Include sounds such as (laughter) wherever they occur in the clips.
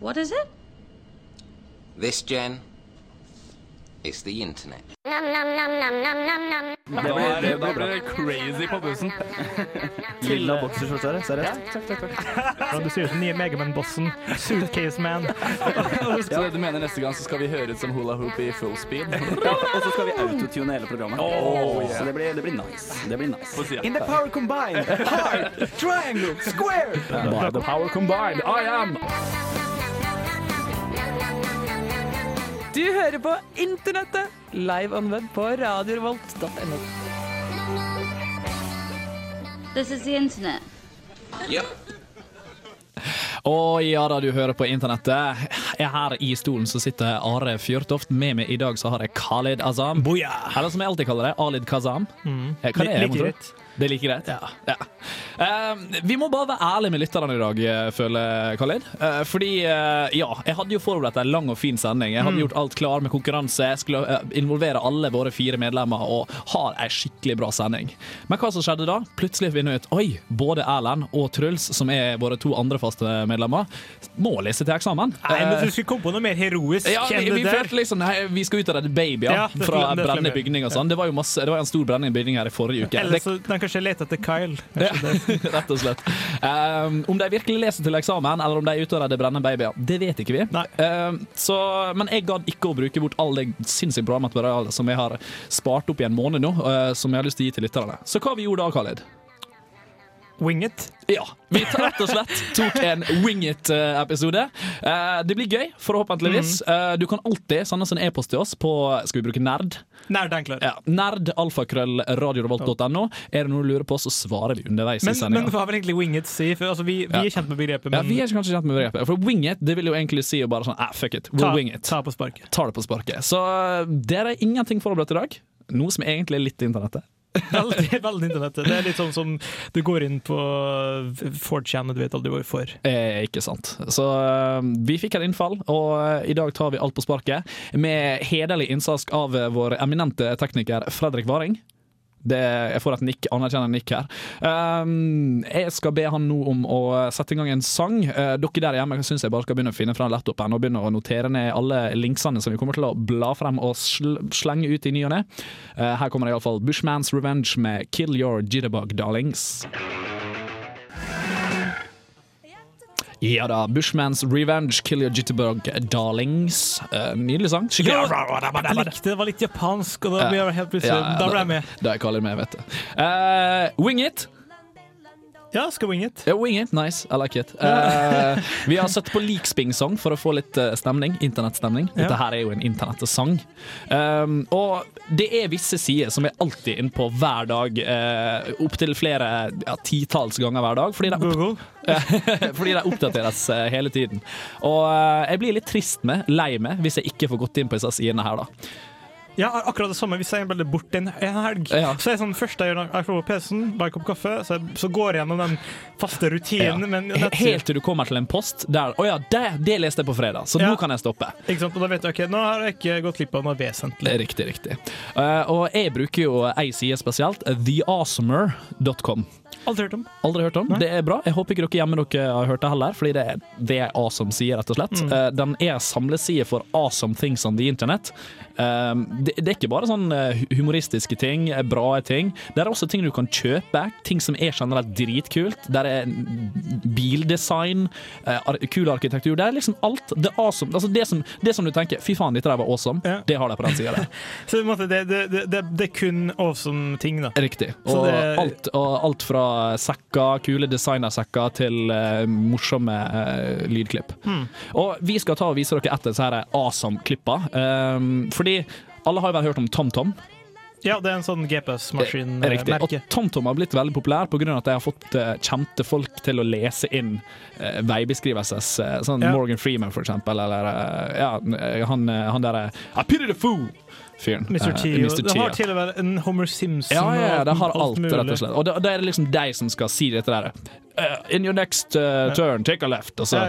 What is it? This, Jen, is the internet. Da er det da blir det crazy på bussen. Lilla bokserskjorte, er det? Seriøst? Takk, takk, takk. Ja, du ser ut som nye Megaman-bossen. Suitcase Man. (laughs) Så du mener neste gang så skal vi høre ut som hula hoop i full speed? (laughs) Og så skal vi autotune hele programmet. Oh, yeah. Så det blir, det blir nice. Det blir nice. In the power combined, heart, triangle, square. By the power combined, I am Du hører på Internettet, live on web på radiorevolt.no. This is the internet. Yep. Og ja da, du hører på internettet. Jeg Her i stolen så sitter Are Fjørtoft. Med meg i dag så har jeg Khalid Azam. Eller som jeg alltid kaller det, Alid Kazam. Mm. Hva er det? Det er like greit? Ja. Eh, vi må bare være ærlige med lytterne i dag, eh, føler Khalid. Eh, fordi, uh, ja, jeg hadde jo forberedt en lang og fin sending. Jeg hadde gjort alt klar med konkurranse. Jeg skulle involvere alle våre fire medlemmer og har ei skikkelig bra sending. Men hva som skjedde da? Plutselig finner vi ut oi, både Erlend og Truls, som er våre to andre faste medlemmer, må lese til eksamen. Nei, men du skulle komme på noe mer heroisk ja, vi, vi følte liksom nei, Vi skal ut og redde babyer Ja, fra brennende bygning og sånn. Det var jo masse, det var en stor brennende bygning her i forrige uke. Eller så de kanskje lete etter Kyle. (laughs) Ja, rett og slett. Um, om de virkelig leser til eksamen, eller om de er ute og redder brennende babyer, det vet ikke vi. Um, så, men jeg gadd ikke å bruke bort all det sinnssykt bra materialet som jeg har spart opp i en måned nå, uh, som jeg har lyst til å gi til lytterne. Så hva vi gjorde da, Khalid? Wing it. Ja, vi tar rett og slett tok en Wing It-episode. Uh, det blir gøy, forhåpentligvis. Uh, du kan alltid sende oss en e-post til oss på Skal vi bruke nerd? Nerd enklere. Ja, nerd, alfakrøll, radiorevolt.no. Er det noe du lurer på, så svarer vi underveis i sendingen men hva vil egentlig wing it si? For, altså, vi, vi er kjent med begrepet, Ja, vi er kanskje kjent med begrepet. For wing it det vil jo egentlig si å bare sånn ah, fuck it, we'll ta, wing it. ta på sparket. Ta det på sparket. Så uh, dere er ingenting forberedt i dag. Noe som egentlig er litt internettet. (laughs) Veldig, veldig internettet. Det er litt sånn som du går inn på 4chan og du vet aldri hvorfor. Eh, ikke sant. Så uh, vi fikk et innfall, og uh, i dag tar vi alt på sparket. Med hederlig innsats av vår eminente tekniker Fredrik Varing. Det, jeg får et nikk, anerkjenner nikk her. Um, jeg skal be han nå om å sette i gang en sang. Uh, dere der hjemme syns jeg bare skal begynne å finne frem laptopen og begynne å notere ned alle linksene som vi kommer til å bla frem og sl slenge ut i ny og ne. Uh, her kommer iallfall Bushman's Revenge med 'Kill Your Jitterbug Darlings'. Ja da, Bushman's Revenge, Kill Your Jitterbug Darlings. Uh, nydelig sang. Jeg likte det var litt japansk, og da ble jeg helt plutselig Ja, Da ble jeg med. Da er Khalid med, vet du. Uh, wing it! Ja, skal wing it. Ja, wing it, nice, I like it. (laughs) Uh, vi har satt på Leaksping-sang for å få litt uh, stemning. Internettstemning. Dette Ja. her er jo en internettsang. Um, og det er visse sider som er alltid inne på hver dag, uh, opptil flere ja, titalls ganger hver dag. Fordi opp, (laughs) fordi de oppdateres uh, hele tiden. Og uh, jeg blir litt trist med, lei meg, hvis jeg ikke får gått inn på disse sidene her, da. Ja, akkurat det samme. Hvis jeg er veldig borte en, en helg, Ja. så er det sånn første jeg gjør når jeg slår på PC-en, bare en kopp kaffe, så, jeg, så går jeg gjennom den faste rutinen. Ja. Men He- Helt til du kommer til en post der Å ja, det, det leste jeg på fredag, så Ja. nå kan jeg stoppe. Ikke sant? Og da vet jeg, ok, nå har jeg ikke gått glipp av noe vesentlig. Riktig, riktig. Uh, og jeg bruker jo ei side spesielt, theawesomer.com. Aldri hørt om. Aldri hørt om. Det er bra. Jeg håper ikke dere hjemme dere har hørt det heller, fordi det er, det er awesome side, rett og slett. Mm. Uh, den er samleside for awesome things on the internet. Um, det, det er ikke bare sånn uh, humoristiske ting, uh, bra ting. Det er også ting du kan kjøpe, ting som er generelt dritkult. Der er bildesign, uh, kul arkitektur. Det er liksom alt. Det, er awesome. altså det, som, det som du tenker fy faen, dette der var awesome, Ja. det har de på den sida der. (laughs) Så måte, det, det, det, det, det er kun awesome ting, da. Riktig. Og, det- alt, og alt fra sekker, kule designersekker, til uh, morsomme uh, lydklipp. Hmm. Og vi skal ta og vise dere et av disse her awesome-klippa. Um, fordi alle har jo vel hørt om TomTom. Ja, det er en sånn Eh, GPS-maskin-merke. Og TomTom har blitt veldig populær pga. at de har fått eh, kjente folk til å lese inn uh, veibeskrivelses. eh, sånn Ja. Morgan Freeman, for eksempel. Eller eh, ja, han, eh, han derre I pity the fool! Fyren. Mr. T. Uh, Mr. T, Det har til og med en Homer Simpson Ja, ja, ja, det har alt, rett og slett. Og da, da er det liksom de som skal si dette der. Eh, In your next uh, turn, take a left. Og så?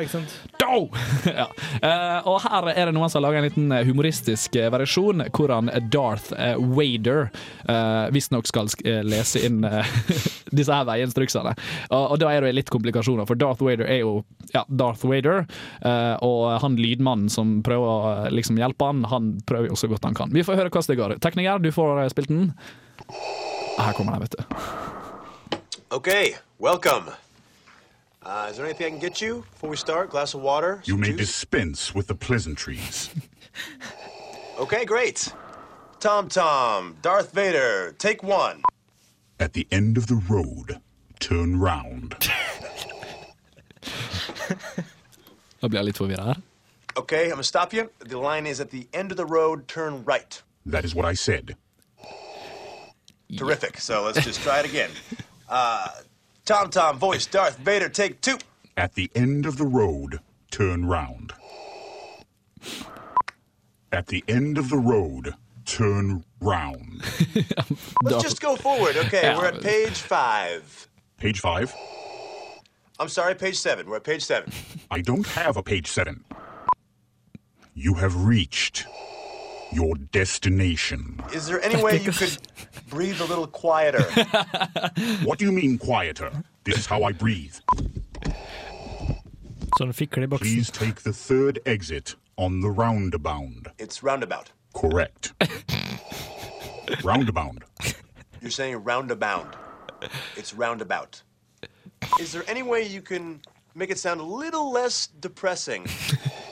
Go! ja. uh, (laughs) og her er det noen som har laga en liten humoristisk variasjon, hvordan Darth eh, Vader uh, visstnok skal sk- lese inn (laughs) disse her veiinstruksene. Og, og da er det litt komplikasjoner, for Darth Vader er jo ja, Darth Wader. eh, og han lydmannen som prøver å liksom hjelpe han, han prøver jo så godt han kan. Vi får høre hvordan det går. Tekniker, du får spilt den. Her kommer den, vet du. Okay, welcome. Uh, is there anything I can get you before we start? Glass of water? You may juice? dispense with the pleasantries. (laughs) Okay, great. Tom Tom, Darth Vader, take one. At the end of the road, turn round. (laughs) Da blir jeg litt forvirra her. Okay, I'm gonna stop you. The line is at the end of the road, turn right. That is what I said. Terrific. So let's just try it again. (laughs) Uh, Tom Tom, voice, Darth Vader, take two. At the end of the road, turn round. At the end of the road, turn round. (laughs) Let's just go forward. Okay, we're at page five. Page five. I'm sorry, page seven. We're at page seven. I don't have a page seven. You have reached your destination. Is there any way you could breathe a little quieter? (laughs) What do you mean quieter? This is how I breathe. Sånn fikler i boksen. Please take the third exit on the roundabout. It's roundabout. Correct. (laughs) roundabout. You're saying roundabout. It's roundabout. Is there any way you can make it sound a little less depressing? (laughs)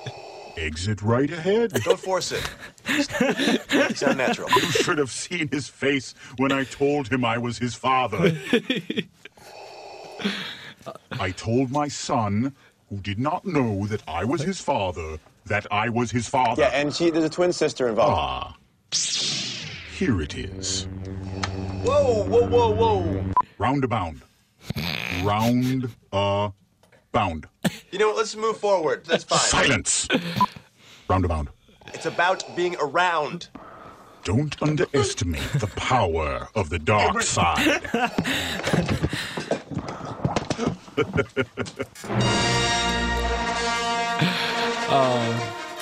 Exit right ahead. Don't force it. Just sound natural. You should have seen his face when I told him I was his father. (laughs) I told my son, who did not know that I was his father, that I was his father. Yeah, and she there's a twin sister involved. Ah. Here it is. Whoa, whoa, whoa, whoa. Roundabout. Round uh bound. You know what? Let's move forward. That's fine. Silence. Roundabout. It's about being around. Don't underestimate the power of the dark side. (laughs)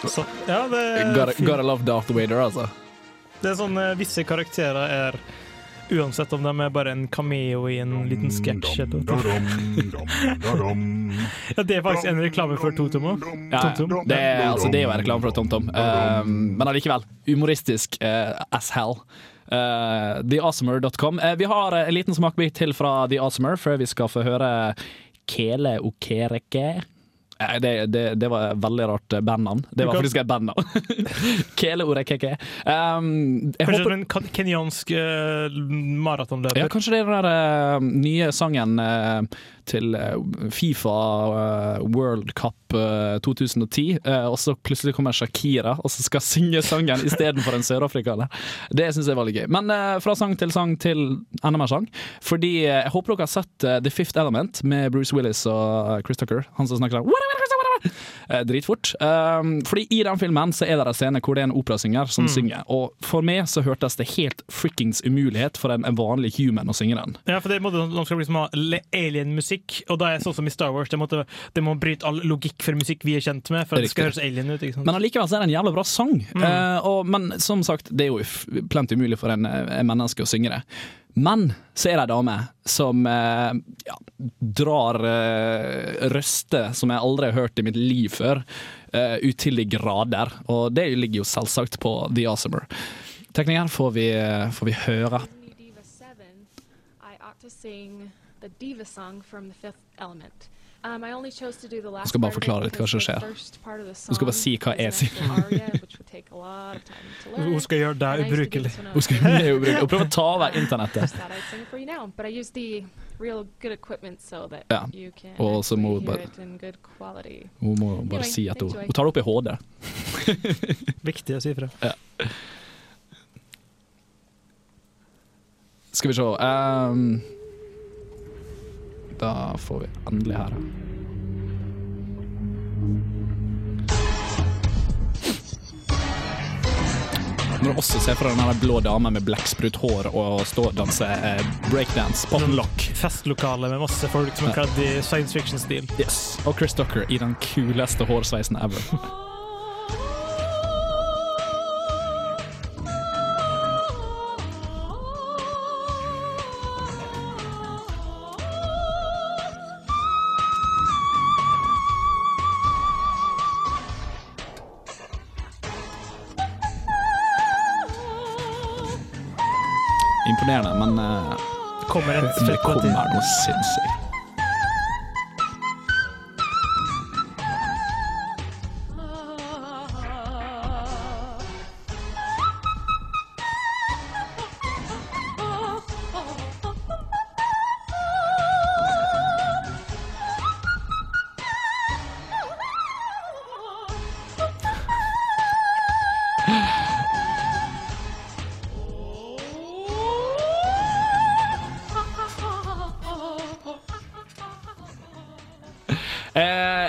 Så, ja, det er, Gotta, gotta love Darth Vader, altså. det er sånn eh, Visse karakterer er Uansett om de er bare en cameo i en liten sketsj. Ja, det er faktisk en reklame for TomTom òg. Ja, det, er, altså, det er jo en reklame for TomTom, uh, men allikevel. Humoristisk uh, as hell. Uh, TheAwesomer.com. Uh, vi har en liten smakebit til fra The Awesomer før vi skal få høre Kele Okereke. Det, det, det var et veldig rart eh, bandnavn. Det var faktisk et bandnavn. (laughs) Kele Orekeke. Um, Kanskje håper en kenyansk uh, maratonløper. ja, kanskje det er den der uh, nye sangen eh, til eh, Fifa eh, World Cup eh, 2010, eh, og så plutselig kommer Shakira og så skal (laughs) synge sangen istedenfor en sørafrikaner. Det syns jeg var litt gøy. Men fra sang til sang til enda mer sang. Fordi jeg håper dere har sett The Fifth Element med Bruce Willis og Chris Tucker. Han som snakker sånn dritfort. Um, fordi i den filmen så er det en scene hvor det er en operasynger som synger. Og for meg så hørtes det helt frikkings umulighet for en, vanlig human å synge den. Ja, for det måtte, De skal liksom ha le- alien-musikk, og da er sånn som i Star Wars. Det, måtte, det må bryte all logikk for musikk vi er kjent med, for at det skal høres alien ut. ikke sant? Men allikevel er det en jævla bra sang. Eh, og, men som sagt, det er jo plent umulig for en, en menneske å synge det. Men så er det ei dame som eh, ja, drar uh, røster som jeg aldri har hørt i mitt liv før, eh, ut til de grader. Og det ligger jo selvsagt på The Awesomer. Tekninger får vi, får vi høre. Diva 7, I ought to sing the diva song from the fifth element. Um, I only chose to do the last skal bare part of it forklare litt hva som skjer. Hun skal bare si hva jeg sier. actual aria, which would take a lot of time to learn. Hun skal gjøre deg ubrukelig. Hun skal gjøre ned ubrukelig. Hun prøver å ta over (laughs) internettet. Just thought I'd sing it for you now, but I used the real good equipment so that Ja. Og så må hun bare- it in good quality. Hun må bare si at hun, hun tar det opp i HD. (laughs) Viktig å si ifra. Skal vi se ehm, Da får vi endelig her. Når du også ser deg den blå dama med blekksprut hår og stå og danse eh, breakdance, pop and lock. Festlokale med masse folk som er kledd i science fiction-stil. Yes. Og Chris Docker i den kuleste hårsveisen ever. Imponerende, men Kommer en det kommer noe sinnssykt.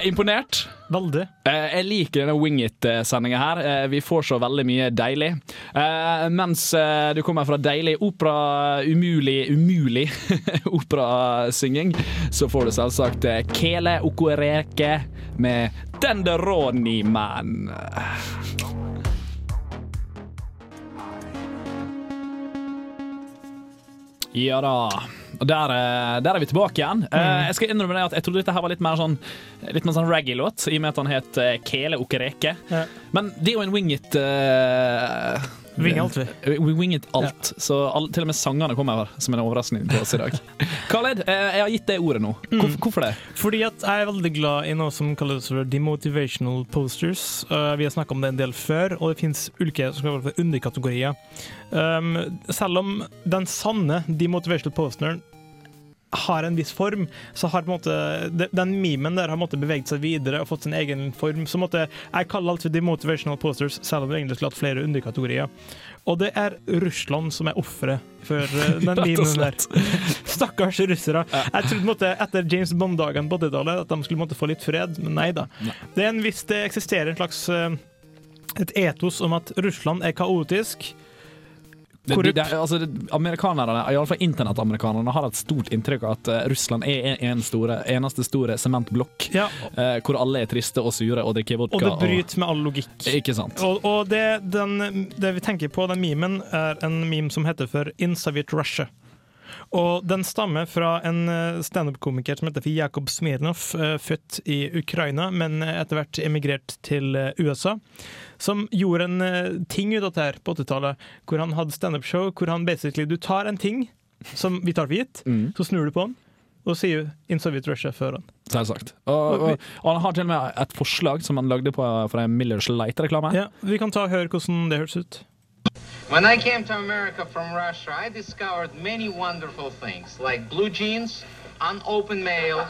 Imponert. Veldig. Eh, jeg liker denne Wing It-sendinga her. Eh, vi får så veldig mye deilig. Eh, mens du kommer fra deilig opera, umulig, umulig (laughs) operasynging, så får du selvsagt Kele Okoreke med Denderoni Man. Ja da. Og der, eh, der er vi tilbake igjen. Mm. Jeg skal innrømme det at jeg trodde dette her var litt mer sånn Litt mer sånn reggae-låt, i og med at han het eh, Kele Okereke. Ja. Men det er jo en wing it uh, Wing alt, vi. We wing it alt. Så all, til og med sangene kommer her som en overraskning til oss i dag. (laughs) Khaled, eh, jeg har gitt deg ordet nå. Hvorfor, hvorfor det? Fordi at jeg er veldig glad i noe som kalles for demotivational posters. Uh, vi har snakka om det en del før, og det finnes ulike underkategorier. Um, selv om den sanne demotivational posteren har en viss form, så har på en måte den memen der har måte beveget seg videre og fått sin egen form. Så måte, jeg kaller alt for demotivational posters, selv om det egentlig skulle hatt flere underkategorier. Og det er Russland som er offeret for eh, (laughs) den memen der. (laughs) Stakkars russere. Jeg trodde måtte, etter James Bond-dagen på 80-tallet at de skulle måtte, få litt fred, men nei da. Det er en viss, det eksisterer en slags eh, et etos om at Russland er kaotisk. Det, de, Korrupt. det, altså, amerikanerne, iallfall internettamerikanerne, har et stort inntrykk av at eh, Russland er en, en store, eneste store sementblokk Ja, eh, hvor alle er triste og sure og drikker vodka. og det bryter med all logikk. Ikke sant? Og, og det, den, det vi tenker på, den memen, er en meme som heter for In Soviet Russia. Og den stammer fra en eh, standup-komiker som heter for Jakob Smirnov, eh, født i Ukraina, men etter hvert emigrert til eh, USA. Som gjorde en ting ut av dette her på 80-tallet, hvor han hadde standup-show hvor han basically Du tar en ting som vi tar for gitt, Mm. så snur du på den, og sier 'In Soviet Russia' før han. Selvsagt. Og, og, og han har til og med et forslag som han lagde på for en Millers Light-reklame. Ja, vi kan ta og høre hvordan det høres ut. When I came to America from Russia, I discovered many wonderful things, like blue jeans, unopened mail,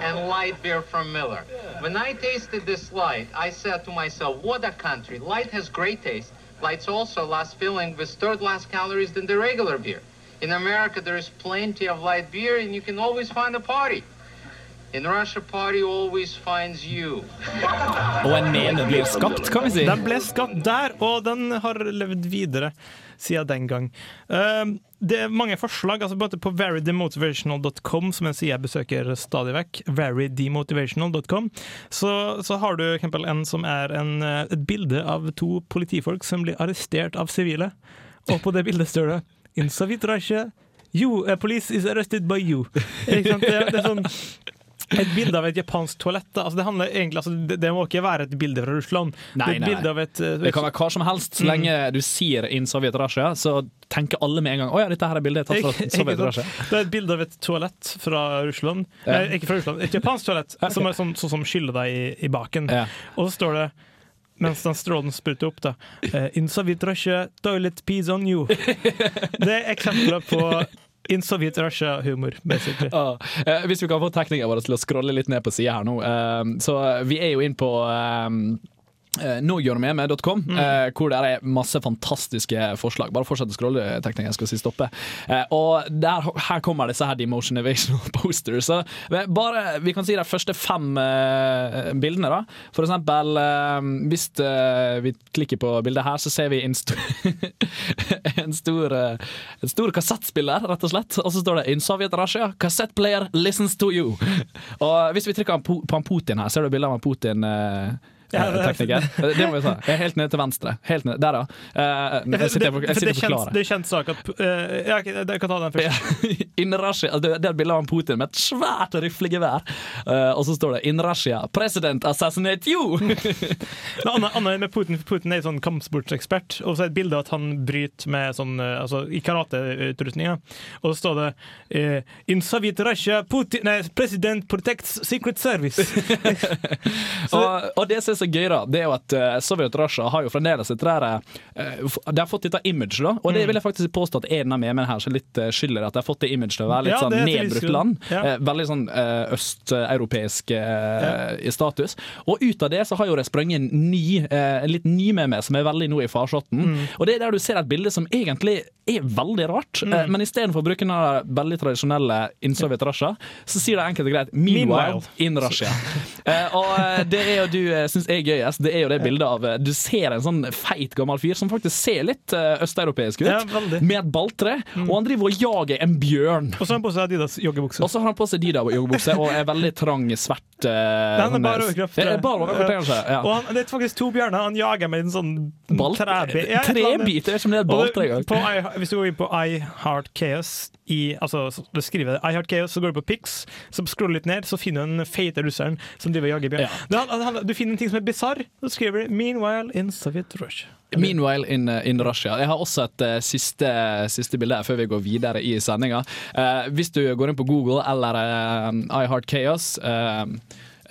and light beer from Miller. When I tasted this light, I said to myself, what a country. Light has great taste. Light's also less filling with third less calories than the regular beer. In America, there is plenty of light beer, and you can always find a party. In Russia, party always finds you. (laughs) Og en meme blir skapt, kan vi si. Den ble skapt der, og den har levd videre siden den gang. Uh, det er mange forslag. altså både På verydemotivational.com, som er en side jeg besøker stadig vekk, verydemotivational.com, så, så har du eksempel en som er en, eh, et bilde av to politifolk som blir arrestert av sivile. Og på det bildet står det In Soviet Russia, you, uh, police is arrested by you. (laughs) Ikke sant? Det, det er sånn et bilde av et japansk toalett. Altså, det, handler egentlig, altså, det, det må ikke være et bilde fra Russland. Nei, det et eh, Det kan være hva som helst, så Mm. lenge du sier 'in Sovjet-Russia', så tenker alle med en gang 'Å ja, dette her er bildet tatt fra (laughs) Sovjet-Russia'. Det er et bilde av et toalett fra Russland. Ja. Nei, ikke fra Russland, et japansk toalett, (laughs) okay. som er sånn, sånn som skyller deg i, i baken. Ja. Og så står det, mens den strålen spruter opp, da Uh, In Sovjet-Russia, toilet pees on you. (laughs) Det er eksempler på In Soviet Russia-humor, basically. Ja. (laughs) Eh, hvis vi kan få teknikeren vår til å scrolle litt ned på sida her nå. Eh, så vi er jo inn på eh, eh, knowyourmeme.com, eh, hvor det er masse fantastiske forslag. Bare fortsett å scrolle, teknikeren, skal si stoppe. Eh, og der, her kommer disse her Demotion Evasional (laughs) posters. Så eh, bare, vi kan si de første fem eh, bildene, da. For eksempel, hvis vi klikker på bildet her, så ser vi en, sto (laughs) en stor, eh, en stor kassettspiller, rett og slett. Og så står det 'In Soviet Russia, cassette player listens to you'. (laughs) Og hvis vi trykker på på Putin her, ser du bildet av Putin. Tekniker. Det må vi ta. Jeg er helt nede til venstre. Helt ned. Der, ja. Eh, jeg sitter og det, jeg sitter det, er kjent, det er kjent sak at uh, Jeg kan ta den først. (laughs) In Russia, altså, det er et bilde av Putin med et svært riflegevær. uh, og så står det 'In Russia, president assassinate you'. (laughs) Andre, andre med Putin, Putin er en sånn kampsportsekspert, og så er det et bilde av at han bryter med sånn, eh, altså, i karateutrustninga. Og så står det uh, 'In Soviet Russia, Putin, nei, president protects Secret Service'. (laughs) og, og det som er gøy, da, det er jo at uh, Sovjet og Russia har jo fremdeles et der, uh, De har fått dette image, da. Og det Mm. vil jeg faktisk påstå at en av memen her som litt uh, skyld at de har fått det image til å være litt Ja, sånn nedbrutt land. Ja. Eh, veldig sånn uh, østeuropeisk ja. status. Og ut av det så har jo det sprunget en ny, eh, en litt ny meme som er veldig nå i farsotten. Mm. Og det er der du ser et bilde som egentlig er veldig rart, Mm. men istedenfor å bruke den veldig tradisjonelle In Sovjet Russia, så sier de enkelt og greit 'Meanwhile, in Russia'. (laughs) Eh, og eh, det er jo du uh, syns er gøyest, det er jo det bildet av eh, Du ser en sånn feit gammel fyr som faktisk ser litt uh, østeuropeisk ut, Ja, med et balltre, og han driver og jager en bjørn. Og så har han på seg Adidas joggebukse. Og så har han på seg Didas joggebukse og er veldig trang, svart uh, han er bare overkropp. Er kanskje. Ja. Og han, det er faktisk to bjørner. Han jager med en sånn Ball- trebit. Ja, trebit? Jeg vet ikke om det er et balltre engang. Hvis du går inn på I Heart Chaos i, altså, så- du skriver I Heart Chaos, så går du på Pix, så scroller litt ned, så finner du den feite russeren som driver og jager bjørn. Du, Du finner en ting som er bisarr, så skriver de 'Meanwhile in Soviet Russia'. Meanwhile in, uh, in Russia. Jeg har også et uh, siste, siste bilde her før vi går videre i sendinga. Uh, hvis du går inn på Google eller uh, Heart Chaos uh,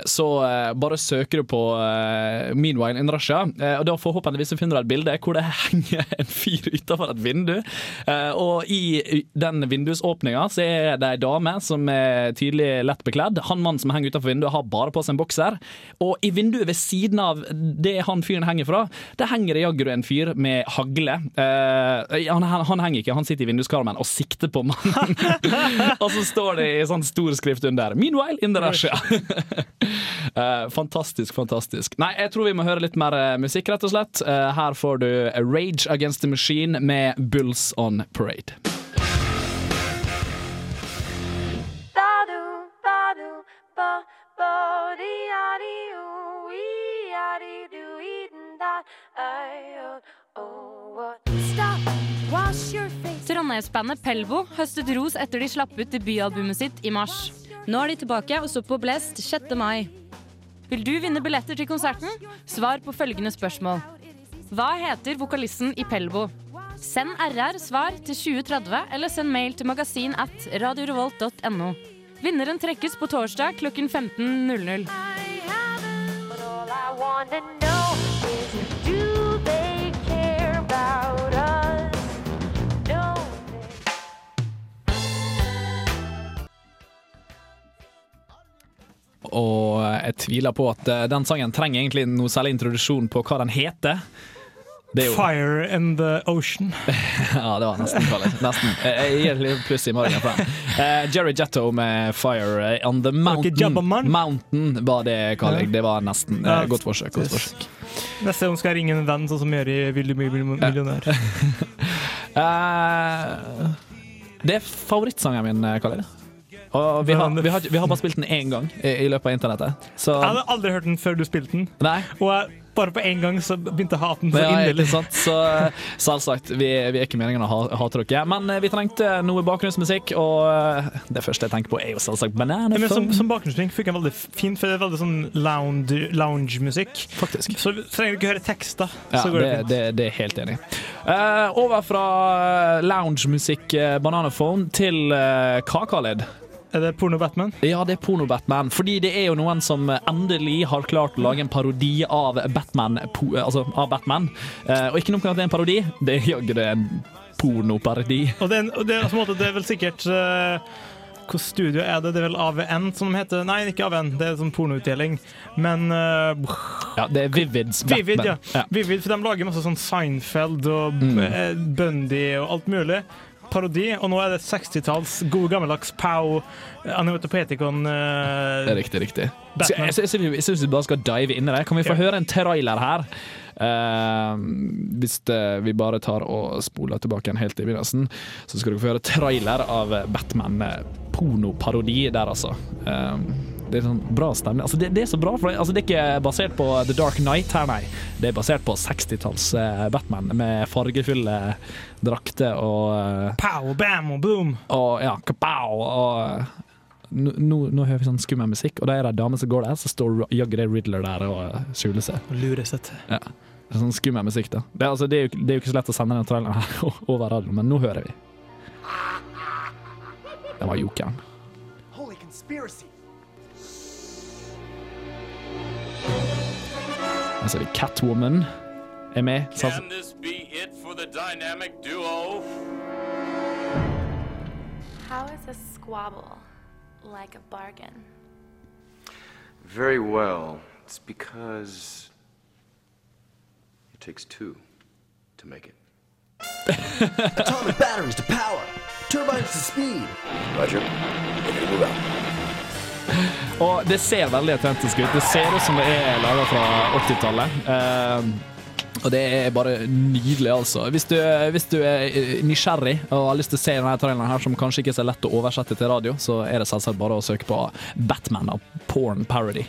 så uh, bare søker du på uh, 'Meanwhile in Russia', uh, og da forhåpentligvis finner du et bilde hvor det henger (laughs) en fyr utenfor et vindu. Og i den vindusåpninga så er det ei dame som er tydelig lett bekledd. Han mannen som henger utenfor vinduet, har bare på seg en bokser. Og i vinduet ved siden av det han fyren henger fra, der henger det jaggu en fyr med hagle. Han, han, han henger ikke, han sitter i vinduskarmen og sikter på mannen. (laughs) og så står det i sånn stor skrift under 'Meanwhile in the Russia'. (laughs) (laughs) Eh, fantastisk, fantastisk. Nei, jeg tror vi må høre litt mer eh, musikk, rett og slett. Eh, her får du Rage Against the Machine med Bulls on Parade. Trondheimsbandet Pelvo høstet ros etter de slapp ut debutalbumet sitt i mars. Nå er de tilbake og står på Blest 6. mai. Vil du vinne billetter til konserten? Svar på følgende spørsmål. Hva heter vokalisten i Pelbo? Send RR svar til 2030, eller send mail til magasin at radiorevolt.no. Vinneren trekkes på torsdag klokken 15.00. Og jeg tviler på at eh, den sangen trenger egentlig noe særlig introduksjon på hva den heter. Det er jo Fire in the Ocean. (laughs) Ja, det var nesten Kalle. Nesten. Jeg gir et lite pluss i margen for den. Uh, Jerry Jetto med 'Fire on the Mountain'. Mountain var det, Kalle. Ja. Det var nesten. Eh, godt forsøk. Godt forsøk. Neste gang skal jeg ringe en venn, sånn som gjør i Vil du bli millionær. uh, (laughs) det er favorittsangen min, Kalle. Og vi har, vi, har, vi har bare spilt den én gang i, i løpet av internettet. Så Jeg hadde aldri hørt den før du spilte den, Nei. og jeg, bare på én gang så begynte jeg å hate den så Ja, inderlig. Så selvsagt, vi, vi er ikke meningen å ha- hate dere. Men eh, vi trengte noe bakgrunnsmusikk, og eh, det første jeg tenker på, er jo selvsagt Ja, men som, som bakgrunnsmusikk fikk jeg veldig fint, for det er veldig sånn lounge- lounge-musikk. Faktisk. Så trenger du ikke høre tekster. Ja, så går det, det, fint. det, det er helt enig. Eh, over fra loungemusikk, uh, Bananaphone, til uh, Kakalid. Er det porno-Batman? Ja, det er porno-Batman. Fordi det er jo noen som endelig har klart å lage en parodi av Batman. Po, altså av Batman. Eh, og ikke nok med at det er en parodi, det er jaggu det en pornoparodi. Og det er, en- det, er, det er vel sikkert uh Hvilket studio er det? Det er vel AVN som de heter? Nei, ikke AVN, det er sånn pornoutdeling. Men uh, Ja, det er Vivids Vivid, ja. Batman. Ja. Vivid, for de lager masse sånn Seinfeld og Mm. eh, Bundy og alt mulig. Parodi. Og nå er det 60-talls god gammeldags Pow, Anatopeticon uh, er riktig, riktig. Batman. jeg, jeg, jeg, jeg syns vi bare skal dive inn i det. Kan vi få Ja. høre en trailer her? Uh, hvis det, vi bare tar og spoler tilbake igjen helt i begynnelsen, så skal dere få høre trailer av Batman eh, pornoparodi der, altså. Uh, det er sånn bra stemning. Altså, det, det er så bra, for det, altså, det er ikke basert på The Dark Knight her, nei. Det er basert på 60-talls eh, Batman med fargefulle drakter og eh, Pow, bam og boom. og ja, kapow! Og eh, nå, nå, nå hører vi sånn skummel musikk, og da er det ei dame som går der, så står jaggu det Riddler der og eh, skjuler seg. Og lurer seg til. Ja. Sånn skummel musikk, da. Det, altså, det, er jo, det er jo ikke så lett å sende den traileren her (laughs) over radioen, men nå hører vi. Det var jokeren. Holy conspiracy. Her ser vi Catwoman er med. Can this dynamic duo? How is a squabble like a bargain? Very well. It's because it takes two to make it. (laughs) Atomic batteries to power. Turbines to speed. Roger. Ready to move out. og det ser veldig autentisk ut. Det ser ut som det er laga fra 80-tallet. Eh, og det er bare nydelig, altså. Hvis du, hvis du er nysgjerrig og har lyst til å se denne traileren her, som kanskje ikke er så lett å oversette til radio, så er det selvsagt bare å søke på Batman og porn parody.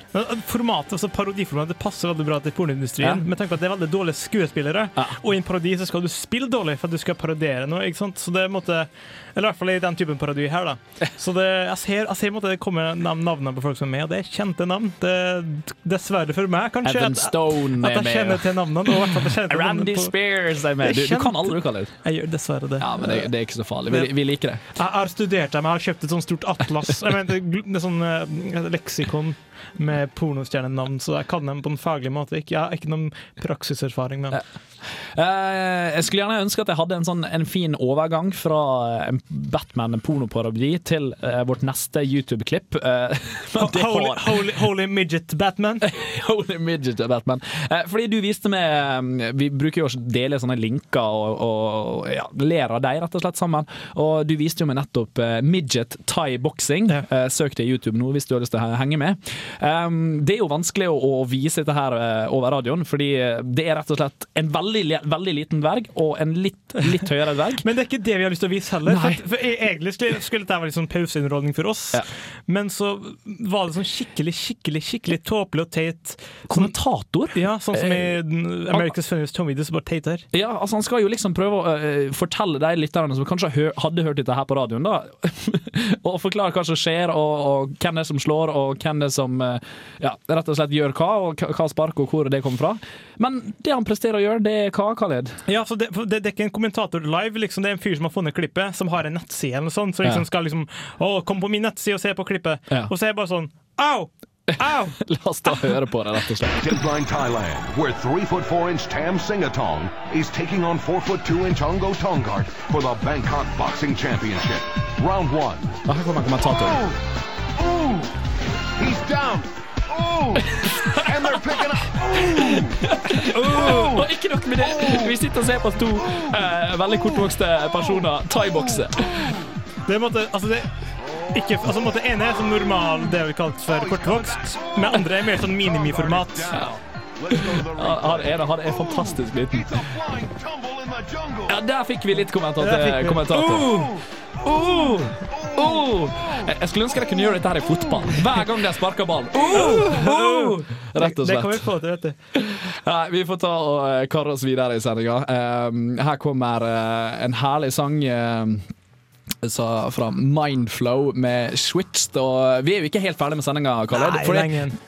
Formatet, altså Parodiformatet passer veldig bra til pornoindustrien. Ja. Med tanke på at det er veldig dårlige skuespillere. Og i en parodi så skal du spille dårlig for at du skal parodiere noe. ikke sant? Så det er måte, Eller i hvert fall i den typen parodi her, da. (laughs) Så det, jeg ser, jeg ser måte det kommer navnene på folk som er med, og det er kjente navn. Det, dessverre for meg, kanskje. At- at jeg kjenner til navnene. Og hvert Randy Spears er med. Du, du kan aldri kalle det. Jeg gjør dessverre det. Ja, men det, det er ikke så farlig. Vi, vi liker det. Jeg har studert dem, jeg har kjøpt et sånt stort atlas. Jeg mener, det, er sånn eh, leksikon med pornostjernenavn, så jeg kan dem på en faglig måte. Jeg har ikke noen praksiserfaring med dem. Eh, jeg skulle gjerne ønske at jeg hadde en, sånn, en fin overgang fra eh, en Batman-pornoparodi til uh, vårt neste YouTube-klipp. (laughs) Uh, Holy, holy, holy midget Batman. (laughs) Holy midget Batman. Fordi du viste meg Vi bruker jo å dele sånne linker og, og ja, ler av deg, rett og slett, sammen. Og du viste jo meg nettopp eh, midget thai boxing. Eh, søk det i YouTube nå hvis du har lyst til å henge med. Um, det er jo vanskelig å, å vise dette her eh, over radioen, fordi eh, det er rett og slett en veldig, veldig liten dverg og en litt, litt høyere dverg. (laughs) Men det er ikke det vi har lyst til å vise heller. For, for e- Egentlig skulle, skulle dette være litt sånn pauseunderholdning for oss, men så var det sånn skikkelig skikkelig, skikkelig tåpelig og teit Kommentator? Ja, sånn som i Eh, funnet America's Funniest Home Videos, bare her. Ja, altså Han skal jo liksom prøve å uh, fortelle de lytterne som kanskje hø hadde hørt dette her på radioen, da, (laughs) og forklare hva som skjer, og, og hvem det er som slår, og hvem det er som uh, ja, rett og slett gjør hva, og hva- spark og hvor det kommer fra. Men det han presterer å gjøre, det er hva, Khaled? Ja, så det, det, det er ikke en kommentator live, liksom. det er en fyr som har funnet klippet, som har en nettside eller noe sånt, så liksom Ja. skal liksom Å, kom på min nettside og se på klippet. Ja. Og så er jeg bare sånn Au! Au! (laughs) La oss da høre på det, rett og slett. Deadline Thailand, where three foot four inch Tam Singatong is taking on four foot two inch Ongo Tongart for the Bangkok Boxing Championship. Round one. Ja, her kommer kommentatoren. Ooh! He's down! Ooh! (laughs) and they're picking up. Ooh! Og ikke nok med det, vi sitter og ser på to øh, veldig kortvokste personer thai-bokse. Det er måte, altså det ikke, altså måte ene er sånn normal, det vi kalte for kortvokst, men andre er mer sånn minimiformat. Ja, han er, han er fantastisk liten. Ja, der fikk vi litt kommentator. til. kommentator. Uh, uh, Jeg jeg skulle ønske jeg kunne gjøre dette her i fotball. Hver gang de sparker ballen. Oh! (laughs) Oh! Rett og slett. Det kan vi få til, vet du. Vi får ta og eh, karre oss videre i sendinga. her kommer eh, en herlig sang. Eh, sa fra Mindflow med Switched. Og vi er jo ikke helt ferdig med sendinga,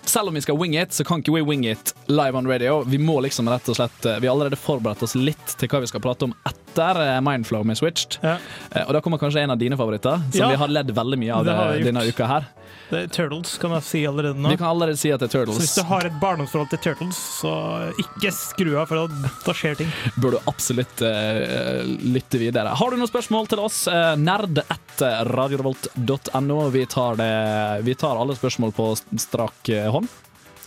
selv om vi skal wing it, så kan ikke vi wing it live on radio. Vi må liksom rett og slett Vi har allerede forberedt oss litt til hva vi skal prate om etter eh, Mindflow med Switched. Ja. Og da kommer kanskje en av dine favoritter, som Ja. vi har ledd veldig mye av eh, denne uka her. Det er Turtles, kan jeg si allerede nå. Vi kan allerede si at det er Turtles. Så hvis du har et barndomsforhold til Turtles, så ikke skru av, for da- da skjer ting. Bør du absolutt uh, lytte videre. Har du noen spørsmål til oss? Uh, nerd etter radiorevolt.no. Vi, tar det- vi tar alle spørsmål på strak eh, hånd.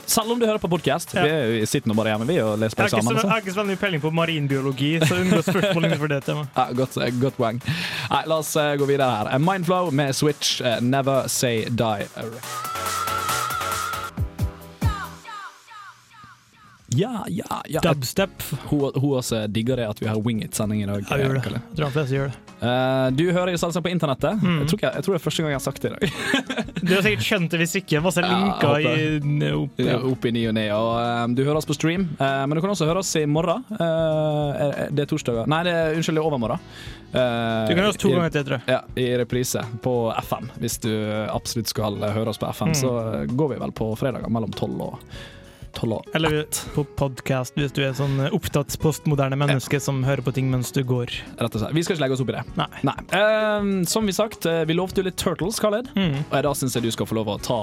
Selv om du hører på podkast. Ja. Vi, sitter nå bare hjemme vi og leser på eksamen. jeg har ikke så veldig peiling på marinbiologi, så unngå spørsmål innenfor det temaet. (laughs) Ja, godt, eh, godt poeng. Nei, la oss eh, gå videre her. Mindflow med Switch, eh, Never Say Die. Ja, ja, ja. Dubstep. Hun, hun også digger det at vi har Wingit-sending i dag. Jeg gjør det. Jeg tror de fleste gjør det. Uh, du hører i Salsa på internettet. Mm. Jeg, tror ikke, jeg tror det er første gang jeg har sagt det i dag. Du har sikkert skjønt det hvis ikke. Masse linker ja, i opp, Ja. Opp i ny og ne. Eh, du hører oss på stream, uh, men du kan også høre oss i morgen. Eh, det er torsdager Nei, det er, unnskyld, det er overmorgen. Eh, Du kan høre oss to i- ganger til, tror jeg. Ja, i reprise på FM. Hvis du absolutt skal høre oss på FM, Mm. så går vi vel på fredager mellom tolv og tolv og Eller på podkast, hvis du er sånn opptatt postmoderne menneske som hører på ting mens du går. Rett og slett. Vi skal ikke legge oss opp i det. Nei. Eh, som vi sagt, eh, vi lovte jo litt Turtles, Khaled. Mm. Og da syns jeg du skal få lov å ta,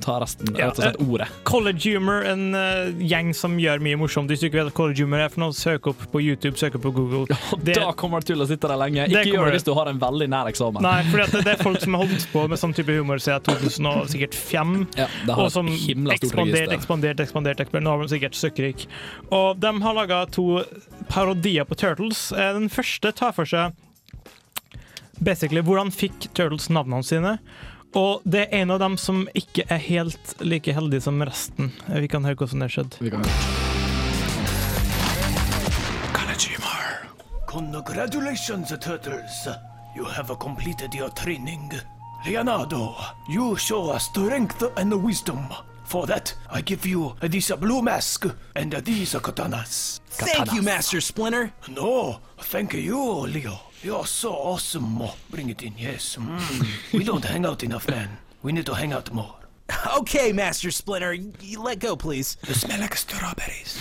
ta resten, Ja, rett og slett ordet. College Humor, en uh, gjeng som gjør mye morsomt. Hvis du ikke vet hva College Humor er for noe, søk opp på YouTube, søk opp på Google. Det- Da kommer du til å sitte der lenge. Ikke gjør det hvis du har en veldig nær eksamen. Nei, for det, det er folk som har holdt på med sånn type humor siden 2005. Ja, og som ekspandert, ekspandert, ekspandert, ekspandert. Nå har de sikkert søkkrik. Og de har laga to parodier på Turtles. Eh, Den første tar for seg basically hvordan fikk Turtles navnene sine. Og det er en av dem som ikke er helt like heldig som resten. Vi kan høre hvordan det skjedde. Congratulations, Turtles. You have completed your training. Leonardo, you show strength and wisdom. For that, I give you this blue mask and these katanas. Thank you, Master Splinter. No, thank you, Leo. You're so awesome. Bring it in, yes. Mm. We don't hang out enough, man. We need to hang out more. (laughs) Okay, Master Splinter, you let go, please. You smell like strawberries.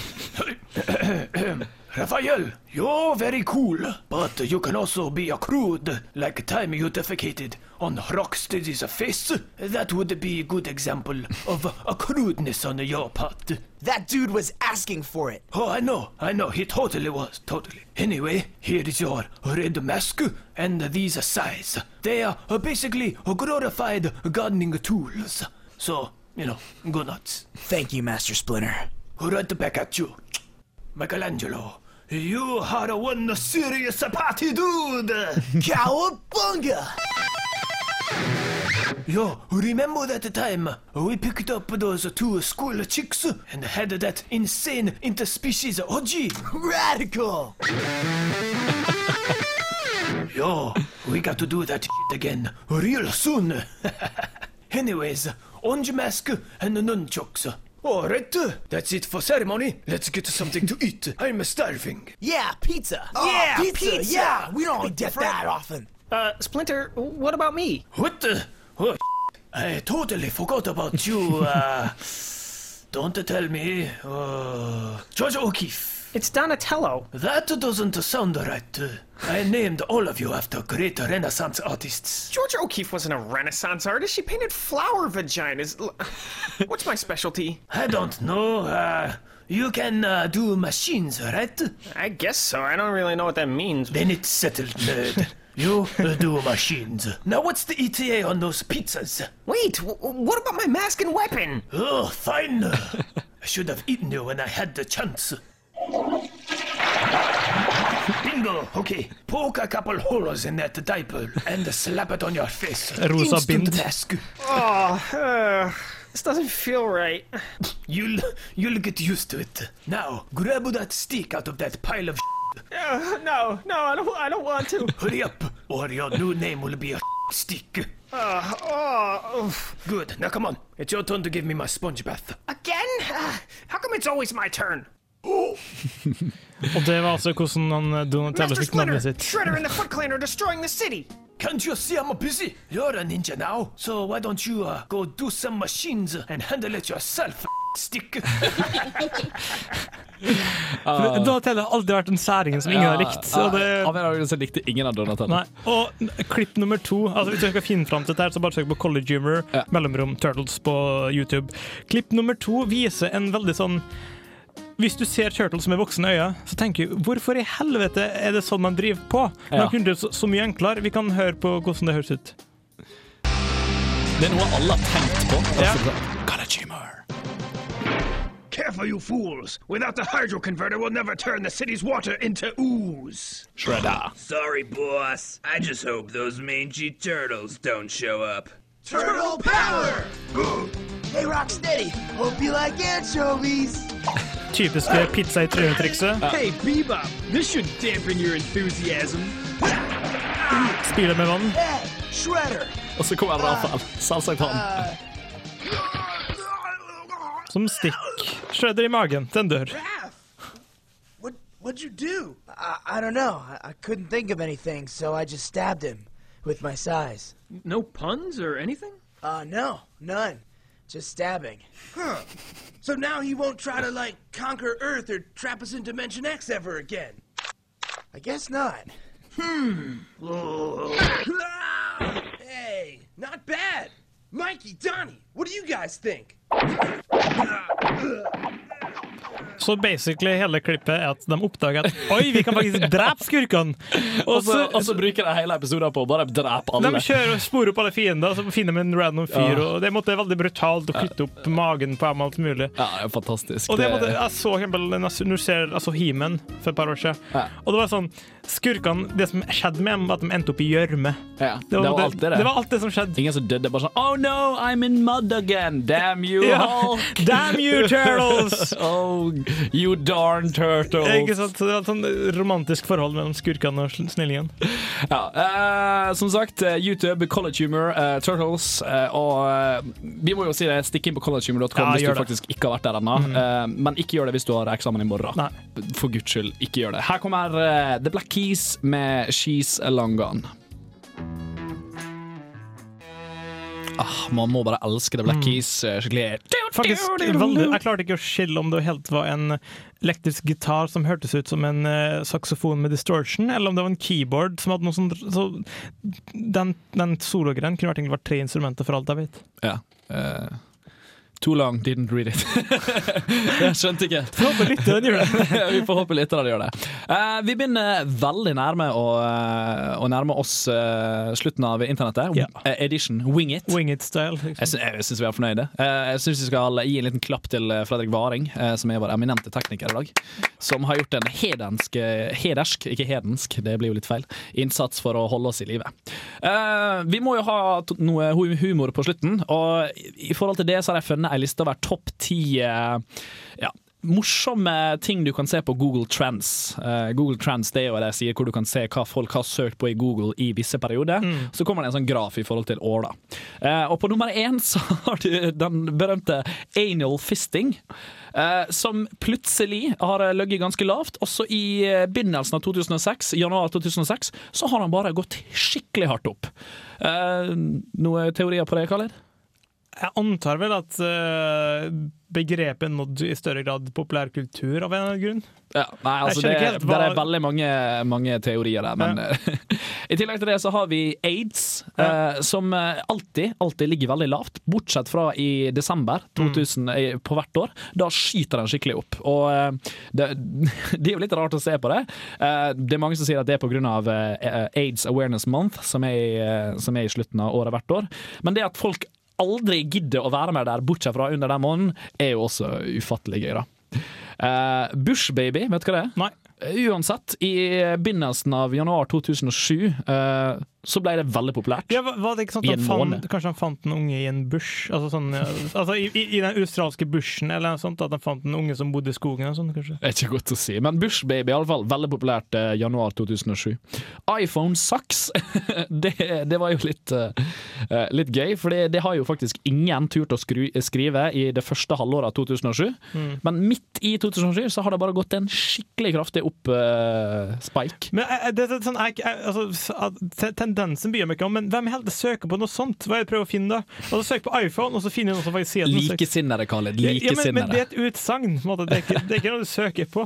(coughs) Raphael, you're very cool, but you can also be a crude, like time you defecated on Rocksteady's face. That would be a good example of a crudeness on your part. That dude was asking for it. Oh, I know, I know, he totally was, totally. Anyway, here is your red mask and these size. They are uh, basically uh, glorified gardening tools. So, you know, go nuts. Thank you, Master Splinter. Right back at you. Michelangelo, you are a one serious party dude! Cowabunga! Yo, remember that time we picked up those two school chicks and had that insane interspecies orgy? Radical! Yo, we got to do that shit again real soon. (laughs) Anyways, orange mask and nunchucks. Alright, that's it for ceremony. Let's get something to eat. I'm starving. Yeah, pizza. Oh, yeah, pizza, Yeah, we don't Be get different. that often. Uh, Splinter, what about me? What the? Oh, I totally forgot about you. Uh, (laughs) don't tell me. Uh, George O'Keefe. It's Donatello. That doesn't sound right. I named all of you after great Renaissance artists. George O'Keeffe wasn't a Renaissance artist. She painted flower vaginas. (laughs) What's my specialty? I don't know. Uh, you can uh, do machines, right? I guess so. I don't really know what that means. Then it's settled, nerd. (laughs) You do machines. Now, what's the ETA on those pizzas? Wait, w- what about my mask and weapon? Oh, fine. I should have eaten you when I had the chance. Bingo. Okay, poke a couple holes in that diaper and slap it on your face. Rosa Instant bind. mask. Oh, uh, this doesn't feel right. You'll you'll get used to it. Now, grab that stick out of that pile of. Uh, (laughs) no, no, I don't. I don't want to. (laughs) Hurry up, or your new name will be a (laughs) stick. Uh, oh, oof. Good. Now come on. It's your turn to give me my sponge bath. again? Uh, how come it's always my turn? Og det var altså hvordan han eh, Donatello Master fikk navnet Splinter, sitt. Shredder, and the Foot Clan are destroying the city. Can't you see I'm busy? You're a ninja now, so why don't you uh, go do some machines and handle it yourself, stick? uh, (laughs) Donatello har alltid vært den særingen som ingen har likt. Ja, det, Av en eller annen likte ingen av Donatello. Nei. Og klipp nummer to altså Hvis du skal finne fram til dette, så bare søk på College Humor, mellomrom Turtles på YouTube. Klipp nummer to viser en veldig sånn hvis du ser Turtles med voksne øyne, så tenker du hvorfor i helvete er det sånn man driver på? Men Ja. Kunne det så, så mye enklere. Vi kan høre på hvordan det høres ut. Det er noe alle har tenkt på. Ja. College humor. Careful, you fools! Without the hydro converter, we'll never turn the city's water into ooze. Shredder. Sorry, boss. I just hope those mangy turtles don't show up. Turtle power! hey, Rocksteady, hope you like anchovies. (laughs) Typiske pizza i trynet-trikset. (laughs) Hey, Bebop, this should dampen your enthusiasm. Spyle med vann. Hey, Shredder! Og så kommer Rafael. Uh, Selvsagt han. Uh, Som stikk. Shredder i magen til en dør. What, what'd you do? I, I don't know. I, I couldn't think of anything, so I just stabbed him with my size. No puns or anything? Uh, no, none. Just stabbing. Huh. So now he won't try to, like, conquer Earth or trap us in Dimension X ever again. I guess not. Hmm. hey, not bad. Mikey, Donnie, what do you guys think? Så basically hele klippet er at de oppdager at Oi, vi kan faktisk drepe skurkene! Og så, bruker de hele episoden på å bare drepe alle. De kjører og sporer opp alle fiender, så finner de en random fyr. Ja. Og Det måtte veldig brutalt å kutte opp magen på dem. alt mulig Ja, det er fantastisk. Og det Det- måtte, Jeg så eksempel når du ser altså, He-Man for et par år siden. Og det var sånn Skurkene Det som skjedde med dem, var at de endte opp i gjørme. Ja, Det var det- alt det. det var alt det som skjedde. Ingen som døde. Bare sånn Oh no, I'm in mud again! Damn you, Ja. Hulk! Damn you, turtles! (laughs) oh, (laughs) you darn turtles! Ikke sant? Så Det var et sånn romantisk forhold mellom skurkene og snillingen. Ja, eh, som sagt, eh, YouTube, College Humor, eh, Turtles. eh, og eh, vi må jo si det, stikk inn på collegehumor.com Ja, hvis du det. faktisk ikke har vært der ennå. Mm. Eh, men ikke gjør det hvis du har eksamen i morgen. For guds skyld, ikke gjør det. Her kommer The Black Keys med She's Long Gone. Ah, man må bare elske The Black Mm. Keys eh, skikkelig. Faktisk veldig, Jeg klarte ikke å skille om det helt var en elektrisk gitar som hørtes ut som en uh, saksofon med distortion, eller om det var en keyboard som hadde noe sånn så Den, den sologreien kunne vært, vært tre instrumenter, for alt jeg vet. Ja. eh, too long, didn't read it. (laughs) (laughs) jeg skjønte ikke. Håper litt den gjør det. (laughs) vi får håpe litt av den gjør det. Uh, vi begynner veldig nærme å, uh, å nærme oss uh, slutten av internettet. Yeah. Edition Wing It. Wing it-style. Jeg, sy jeg syns vi er fornøyde. Jeg syns vi skal gi en liten klapp til Fredrik Varing, som er vår eminente tekniker i dag. Som har gjort en hedensk, hedersk, ikke hedensk, det blir jo litt feil, innsats for å holde oss i live. Vi må jo ha noe humor på slutten, og i forhold til det så har jeg funnet ei liste over topp ti eh, ja, morsomme ting du kan se på Google Trends. Uh, Google Trends det er jo det jeg sier hvor du kan se hva folk har søkt på i Google i visse perioder. Så kommer det en sånn graf i forhold til år. da. Uh, og på nummer én så (laughs) har du den berømte anal fisting. Uh, som plutselig har ligget ganske lavt. Også i begynnelsen av 2006, januar 2006 så har han bare gått skikkelig hardt opp. Noen teorier på det, Khaled? Jeg antar vel at uh, begrepet nådd i større grad populærkultur av en eller annen grunn. Ja, nei, altså det, helt, hva... det er veldig mange, mange teorier der, men (laughs) i tillegg til det så har vi aids, eh, som eh, alltid, alltid ligger veldig lavt, bortsett fra i desember 2000 eh, på hvert år. Da skyter den skikkelig opp. Og uh, det, (laughs) det er jo litt rart å se på det. Det er mange som sier at det er pga. Uh, Aids Awareness Month, som er, som er i slutten av året hvert år. Men det at folk aldri gidder å være med der, bortsett fra under den måneden, er jo også ufattelig gøy, da. Uh, Bush Baby, vet du hva det er? Nei. Uansett, i begynnelsen av januar 2007 eh, så ble det veldig populært. Ja, var det ikke sånn at han fant, kanskje han fant en unge i en bush? Altså, sånn, altså i, i, den australske bushen, eller noe sånt, at han fant en unge som bodde i skogen? Eller sånt, kanskje? Det er ikke godt å si, men Bushbaby, iallfall veldig populært eh, januar 2007. iPhone sucks! (laughs) det, det var jo litt, eh, litt gøy, for det, det har jo faktisk ingen turt å skru, skrive i det første halvåret av 2007. Mm. Men midt i 2007 så har det bare gått en skikkelig kraftig opp eh, spike. Men eh, det, er sånn, jeg, altså, s- som jeg meg ikke om, men hvem i helvete søker på noe sånt? Hva er det jeg prøver å finne da? Og så søker jeg på iPhone, og så finner jeg noe som faktisk sier Likesinnede, Khaled. Ja, men, men det er et utsagn. Det, er ikke- det er ikke noe du søker på.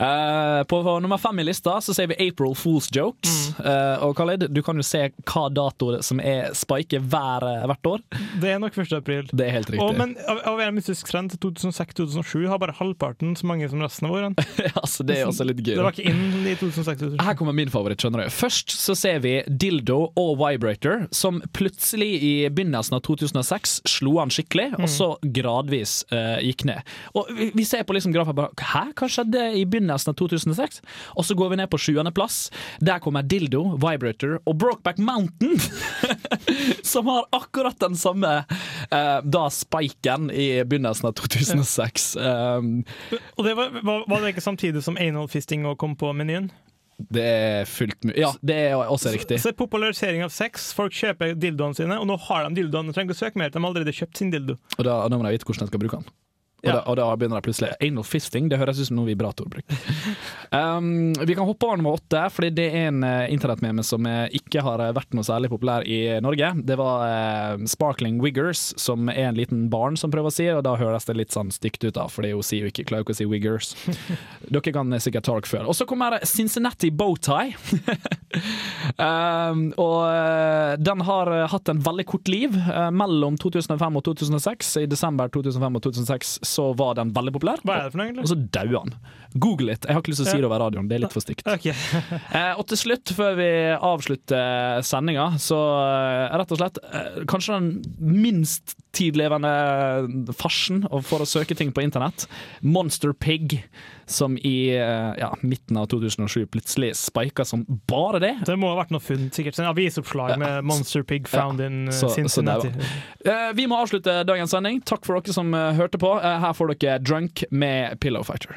Uh, (laughs) på nummer fem i lista så ser vi April Fools Jokes. Mm. Uh, og Khaled, du kan jo se hva dato som er spiket hver, hvert år. Det er nok 1. april. Det er helt riktig. Og, men av, av en mystisk trend til 2006-2007 har bare halvparten så mange som resten av årene. altså, (laughs) det er også litt gøy. Det var ikke inn i 2006-2007. Her kommer min favoritt. skjønner du Først så ser vi Dildo og Vibrator, som plutselig i begynnelsen av 2006 slo an skikkelig, og så gradvis uh, gikk ned. Og vi, vi ser på liksom grafen bare Hæ, hva skjedde i begynnelsen av 2006? Og så går vi ned på sjuendeplass. Der kommer Dildo, Vibrator og Brokeback Mountain, (laughs) som har akkurat den samme uh, da spiken i begynnelsen av 2006. Um, Og det var, var, var det ikke samtidig som anal fisting kom på menyen? Det er fullt mulig. Ja, det er også riktig. Så er popularisering av sex. Folk kjøper dildoene sine, og nå har de dildoene. De trenger ikke å søke mer, de har allerede kjøpt sin dildo. Og da, da må de vite hvordan de skal bruke den. Og, da, og da begynner det plutselig Anal fisting, det høres ut som noe vibrator bruker. (laughs) Um, vi kan hoppe over nummer åtte, fordi det er en uh, internettmeme som uh, ikke har eh, vært noe særlig populær i Norge. Det var uh, Sparkling Wiggers, som er en liten barn som prøver å si, og da høres det litt sånn stygt ut, da, fordi hun sier jo ikke, klarer ikke å si Wiggers. (laughs) Dere kan sikkert talk før. Og så kommer Cincinnati Bowtie. (laughs) um, og den har hatt en veldig kort liv. Mellom 2005 og 2006. I desember 2005 og 2006 så var den veldig populær. Hva er det for noe, egentlig? Og så daua han. Google it. Jeg har ikke lyst til å si det over radioen, det er litt for stygt. Okay. (laughs) Eh, og til slutt, før vi avslutter sendinga, så eh, rett og slett eh, Kanskje den minst tidlevende farsen for å søke ting på internett. Monster Pig, som i eh, ja, midten av 2007 plutselig spika som bare det. Det må ha vært noe funn, sikkert. En avisoppslag med 'Monster Pig found in uh, Så- Cincinnati'. Så Eh, vi må avslutte dagens sending. Takk for dere som hørte på. Her får dere Drunk med Pillow Fighter.